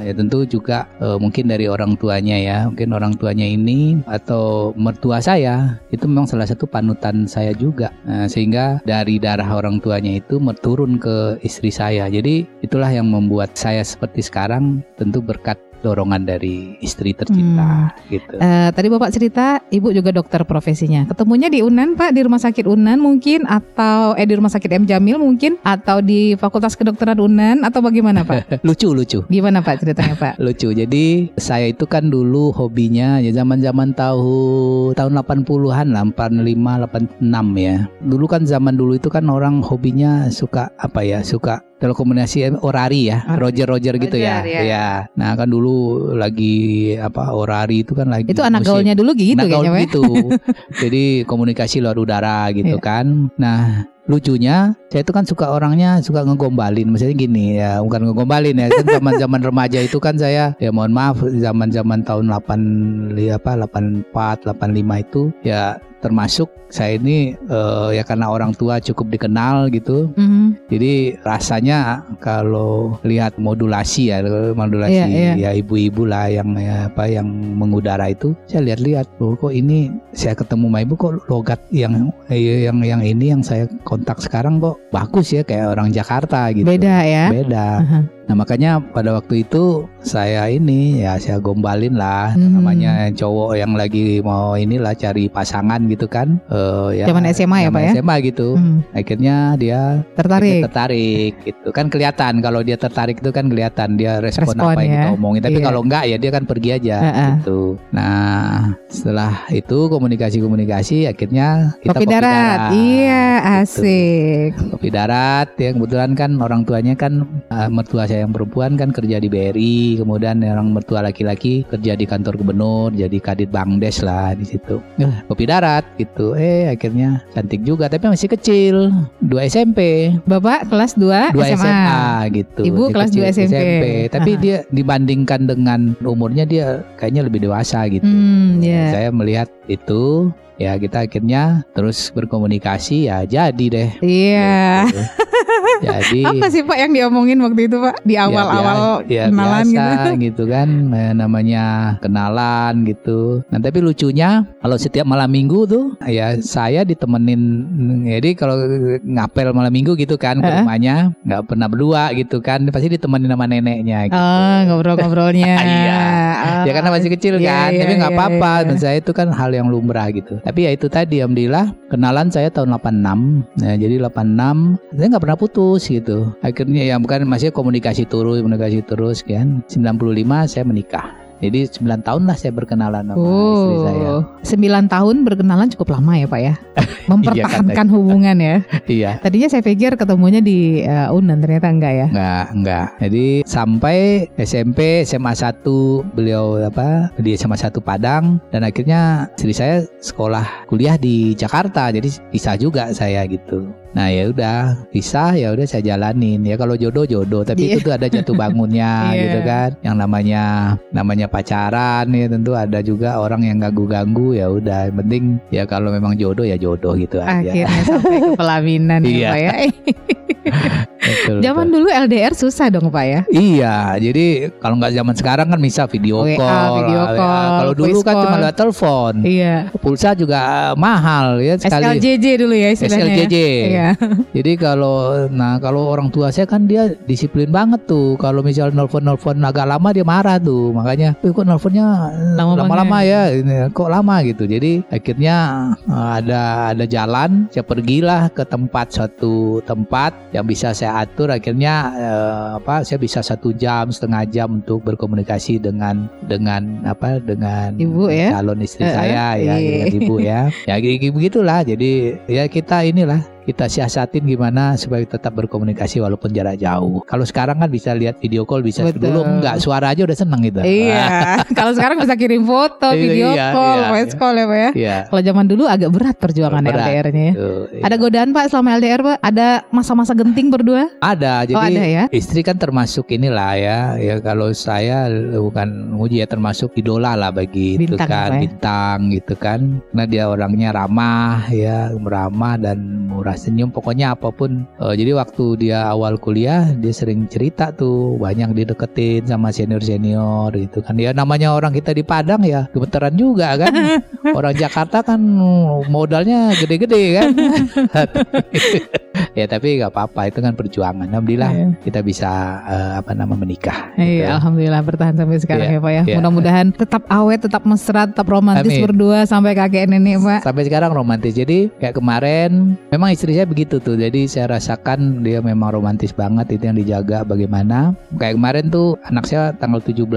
ya tentu juga eh, mungkin dari orang tuanya ya, mungkin orang tuanya ini atau mertua saya itu memang salah satu panutan saya juga, Nah, sehingga dari darah orang tuanya itu turun ke istri saya. Jadi itulah yang membuat saya seperti sekarang, tentu berkat dorongan dari istri tercinta gitu. Eh, tadi Bapak cerita Ibu juga dokter profesinya. Ketemunya di Unan, Pak, di Rumah Sakit Unan mungkin? Atau eh di Rumah Sakit M. Jamil mungkin? Atau di Fakultas Kedokteran Unan? Atau bagaimana, Pak? lucu lucu. Gimana, Pak, ceritanya, Pak? lucu. Jadi saya itu kan dulu hobinya ya zaman-zaman tahun tahun 80-an lah 85 86 ya. Dulu kan zaman dulu itu kan orang hobinya suka apa ya? Suka telekomunikasi eh, orari ya. Roger Roger gitu ya Roger, ya. ya nah kan dulu lagi apa orari itu kan lagi Itu anak musim- gaulnya dulu gitu gaul Pak. gitu. Jadi komunikasi luar udara gitu Iya. kan. Nah, lucunya saya itu kan suka orangnya suka ngegombalin. Maksudnya gini ya, bukan ngegombalin ya. Kan zaman-zaman remaja itu kan saya ya mohon maaf zaman-zaman tahun 8 li- apa 84, 85 itu ya termasuk saya ini eh, ya karena orang tua cukup dikenal gitu Mhm. jadi rasanya kalau lihat modulasi ya, modulasi Iya, iya. ya ibu-ibu lah yang ya, apa yang mengudara itu, saya lihat-lihat, loh kok ini saya ketemu sama ibu kok logat yang eh, yang yang ini yang saya kontak sekarang kok bagus ya kayak orang Jakarta gitu. Beda ya. Beda. Aha. Nah makanya pada waktu itu saya ini ya saya gombalin lah Hmm. namanya cowok yang lagi mau inilah cari pasangan gitu kan. Eh, ya, Zaman SMA ya, Pak ya? SMA gitu. Hmm, Akhirnya dia tertarik. tertarik gitu kan kelihatan kalau dia tertarik itu kan kelihatan dia respon, Respon apa yang ya. kita omongin tapi Iya. kalau enggak ya dia kan pergi aja Heeh. gitu nah setelah itu komunikasi komunikasi akhirnya kita Kopi darat. Iya, asik. kopi darat ya kebetulan kan orang tuanya kan eh, mertua saya yang perempuan kan kerja di BRI kemudian orang mertua laki-laki kerja di kantor gubernur jadi kadit bangdes lah di situ Eh, kopi darat gitu eh akhirnya cantik juga tapi masih kecil dua SMP Bapak kelas 2 dua SMA. SMA, gitu. Ibu Dia kelas dua SMP. Tapi Aha. dia dibandingkan dengan umurnya dia kayaknya lebih dewasa gitu. Hmm, ya. Saya melihat itu ya kita akhirnya terus berkomunikasi ya jadi deh. Iya. Gitu. jadi Apa sih Pak yang diomongin waktu itu Pak di ya awal-awal bia- ya kenalan biasa gitu? gitu kan eh, namanya kenalan gitu. Nah tapi lucunya kalau setiap malam minggu tuh ya saya ditemenin jadi kalau ngapel malam minggu gitu kan ke rumahnya nggak pernah berdua gitu kan pasti ditemenin sama neneknya gitu. Oh, ngobrol-ngobrolnya. Iya. Oh. Ya karena masih kecil Iya, kan, iya, tapi nggak iya, apa-apa. Menurut saya itu kan hal yang lumrah gitu. Tapi ya itu tadi, alhamdulillah kenalan saya tahun 86. Nah, jadi 86 saya nggak pernah putus gitu. Akhirnya ya bukan masih komunikasi terus, komunikasi terus kan. 95 saya menikah. Jadi 9 tahun lah saya berkenalan sama istri saya. Oh, 9 tahun berkenalan cukup lama ya Pak ya. Mempertahankan hubungan ya. Iya. Tadinya saya pikir ketemunya di eh, Unan ternyata enggak ya. Enggak, enggak. Jadi sampai SMP, SMA 1 beliau apa di SMA 1 Padang dan akhirnya istri saya sekolah kuliah di Jakarta. Jadi pisah juga saya gitu. Nah ya udah pisah ya udah saya jalanin ya kalau jodoh jodoh tapi Iya. itu tuh ada jatuh bangunnya Iya. gitu kan yang namanya namanya pacaran ya tentu ada juga orang yang ganggu-ganggu ya udah yang penting ya kalau memang jodoh ya jodoh gitu aja Akhirnya sampai ke pelaminan ya Iya. Pak ya. Betul, Zaman betul. dulu LDR susah dong Pak ya. Iya, jadi kalau nggak zaman sekarang kan bisa video WA, call. video WA. call, Kalau dulu kan cuma call. lewat telepon. Iya. Pulsa juga mahal ya sekali. SLJJ dulu ya istilahnya. ya. SLJJ. Iya. Jadi kalau nah kalau orang tua saya kan dia disiplin banget tuh. Kalau misal nelpon-nelpon agak lama dia marah tuh. Makanya, "Eh, kok nelponnya Lama lama-lama ya? Ini, kok lama gitu." Jadi akhirnya eh, ada ada jalan, saya pergilah ke tempat suatu tempat yang bisa saya diatur akhirnya eh, apa saya bisa satu jam setengah jam untuk berkomunikasi dengan dengan apa dengan Ibu ya? calon istri Eh, saya ya iya. dengan ibu ya ya gitu- begitulah jadi ya kita inilah kita siasatin gimana supaya tetap berkomunikasi walaupun jarak jauh. Kalau sekarang kan bisa lihat video call bisa Betul. dulu enggak suara aja udah seneng gitu. Iya, kalau sekarang bisa kirim foto, Iya, video iya, call, iya, voice iya. call ya Pak ya. Iya. Kalau zaman dulu agak berat perjuangan. LDR-nya ya. Iya. Ada godaan Pak selama LDR Pak? Ada masa-masa genting berdua? Ada, jadi Oh, ada ya? istri kan termasuk inilah ya. Ya kalau saya bukan muji ya termasuk idola lah bagi itu Bintang kan apa ya? bintang gitu kan. Karena dia orangnya ramah ya, ramah dan murah senyum. Pokoknya apa pun. Eh, jadi waktu dia awal kuliah dia sering cerita tuh banyak dideketin sama senior senior gitu kan. Ya namanya orang kita di Padang ya gemeteran juga kan. orang Jakarta kan modalnya gede-gede kan. ya tapi nggak apa-apa itu kan perjuangan. Alhamdulillah Iya. kita bisa eh, apa nama menikah. gitu Iya, ya. alhamdulillah bertahan sampai sekarang Iya, ya Pak ya. iya. Mudah-mudahan tetap awet, tetap mesra, tetap romantis Amin. berdua sampai kakek nenek Pak. Sampai sekarang romantis. Jadi kayak kemarin memang istri saya begitu tuh. Jadi saya rasakan dia memang romantis banget itu yang dijaga bagaimana. Kayak kemarin tuh anak saya tanggal 17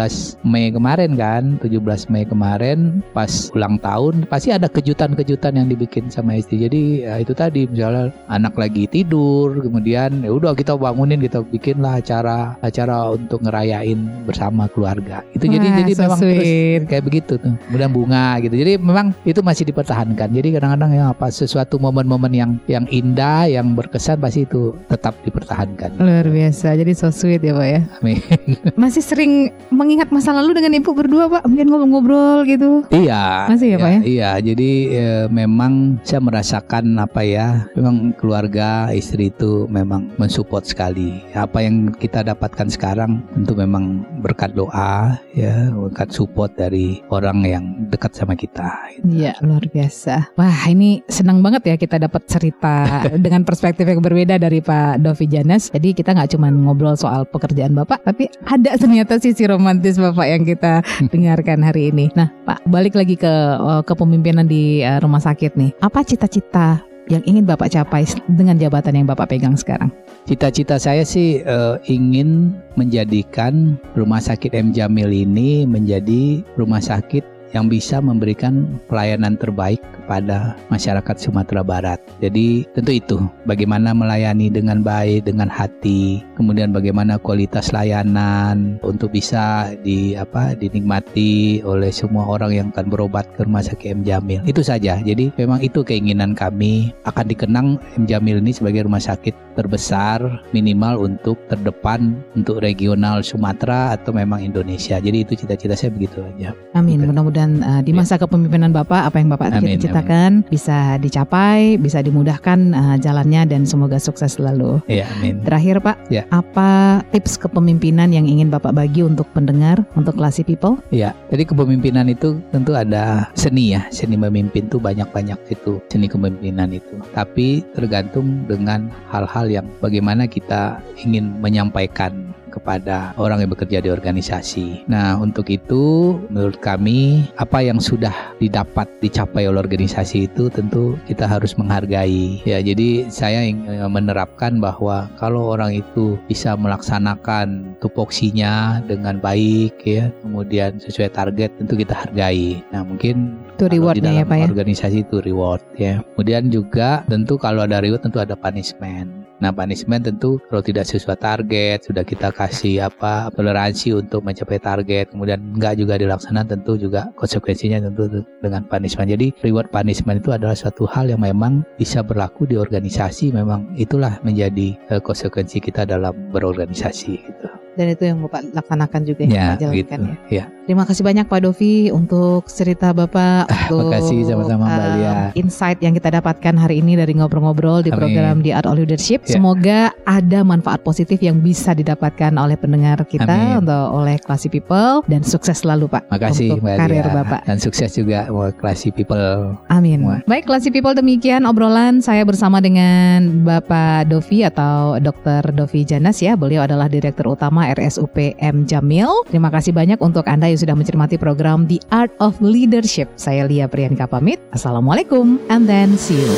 Mei kemarin kan, 17 Mei kemarin pas ulang tahun pasti ada kejutan-kejutan yang dibikin sama istri. Jadi ya itu tadi misalnya anak lagi tidur, kemudian ya udah kita bangunin kita bikinlah acara acara untuk ngerayain bersama keluarga. Itu jadi Wah, jadi so memang terus sweet. kayak begitu tuh kemudian bunga gitu jadi memang itu masih dipertahankan jadi kadang-kadang ya apa sesuatu momen-momen yang yang indah yang berkesan pasti itu tetap dipertahankan Luar biasa, jadi so sweet ya Pak ya. Amin. Masih sering mengingat masa lalu dengan ibu berdua Pak? Mungkin ngobrol-ngobrol gitu. iya Masih ya, Pak, ya? iya jadi eh, memang saya merasakan apa ya memang keluarga istri itu memang mensupport sekali apa yang kita dapatkan sekarang tentu memang berkat doa ya berkat support dari orang yang dekat sama kita Iya, luar biasa. Wah, ini senang banget ya kita dapat cerita dengan perspektif yang berbeda dari Pak Dovi Janes. Jadi kita nggak cuma ngobrol soal pekerjaan Bapak, tapi ada ternyata sisi romantis Bapak yang kita dengarkan hari ini. Nah, Pak, balik lagi ke eh, kepemimpinan di eh, rumah sakit nih. Apa cita-cita yang ingin Bapak capai dengan jabatan yang Bapak pegang sekarang? Cita-cita saya sih eh, ingin menjadikan Rumah Sakit M Jamil ini menjadi rumah sakit yang bisa memberikan pelayanan terbaik kepada masyarakat Sumatera Barat. Jadi tentu itu bagaimana melayani dengan baik, dengan hati, kemudian bagaimana kualitas layanan untuk bisa di apa dinikmati oleh semua orang yang akan berobat ke Rumah Sakit M Jamil. Itu saja. Jadi memang itu keinginan kami akan dikenang M Jamil ini sebagai rumah sakit terbesar minimal untuk terdepan untuk regional Sumatera atau memang Indonesia. Jadi itu cita-cita saya begitu aja. Amin. Gitu. Mudah-mudahan uh, di masa kepemimpinan Bapak apa yang Bapak Amin, cita-citakan bisa dicapai, bisa dimudahkan uh, jalannya dan semoga sukses selalu. Ya, amin. Terakhir Pak, Ya. apa tips kepemimpinan yang ingin Bapak bagi untuk pendengar, untuk classy people? Ya, jadi kepemimpinan itu tentu ada seni ya. Seni memimpin tuh banyak-banyak itu seni kepemimpinan itu. Tapi tergantung dengan hal-hal yang bagaimana kita ingin menyampaikan kepada orang yang bekerja di organisasi. Nah, untuk itu menurut kami apa yang sudah didapat dicapai oleh organisasi itu tentu kita harus menghargai. Ya, jadi saya ingin menerapkan bahwa kalau orang itu bisa melaksanakan tupoksinya dengan baik ya, kemudian sesuai target tentu kita hargai. Nah, mungkin Itu di rewardnya ya dalam Pak ya. organisasi itu reward ya. Kemudian juga tentu kalau ada reward tentu ada punishment. Nah, punishment tentu kalau tidak sesuai target sudah kita kasih apa toleransi untuk mencapai target, kemudian enggak juga dilaksanakan tentu juga konsekuensinya tentu dengan punishment. Jadi reward punishment itu adalah suatu hal yang memang bisa berlaku di organisasi. Memang itulah menjadi eh, konsekuensi kita dalam berorganisasi gitu. Dan itu yang Bapak laksanakan juga Ya, Bapak jalankan gitu. ya. Ya. Terima kasih banyak Pak Dovi untuk cerita Bapak, untuk makasih sama-sama, Mbak um, Lia. insight yang kita dapatkan hari ini dari ngobrol-ngobrol di Amin. program The Art of Leadership. Ya. Semoga ada manfaat positif yang bisa didapatkan oleh pendengar kita, Amin. untuk oleh classy people dan sukses selalu Pak Makasih untuk Mbak karir Lia. Bapak. dan sukses juga buat classy people. Amin. Wah. Baik, classy people demikian obrolan saya bersama dengan Bapak Dovi atau Dr. Dovi Janas ya. Beliau adalah Direktur RSUP M Jamil. Terima kasih banyak untuk Anda yang sudah mencermati program The Art of Leadership. Saya Lia Priyanka pamit. Assalamualaikum and then see you.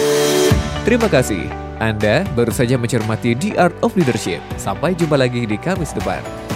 Terima kasih. Anda baru saja mencermati The Art of Leadership. Sampai jumpa lagi di Kamis depan.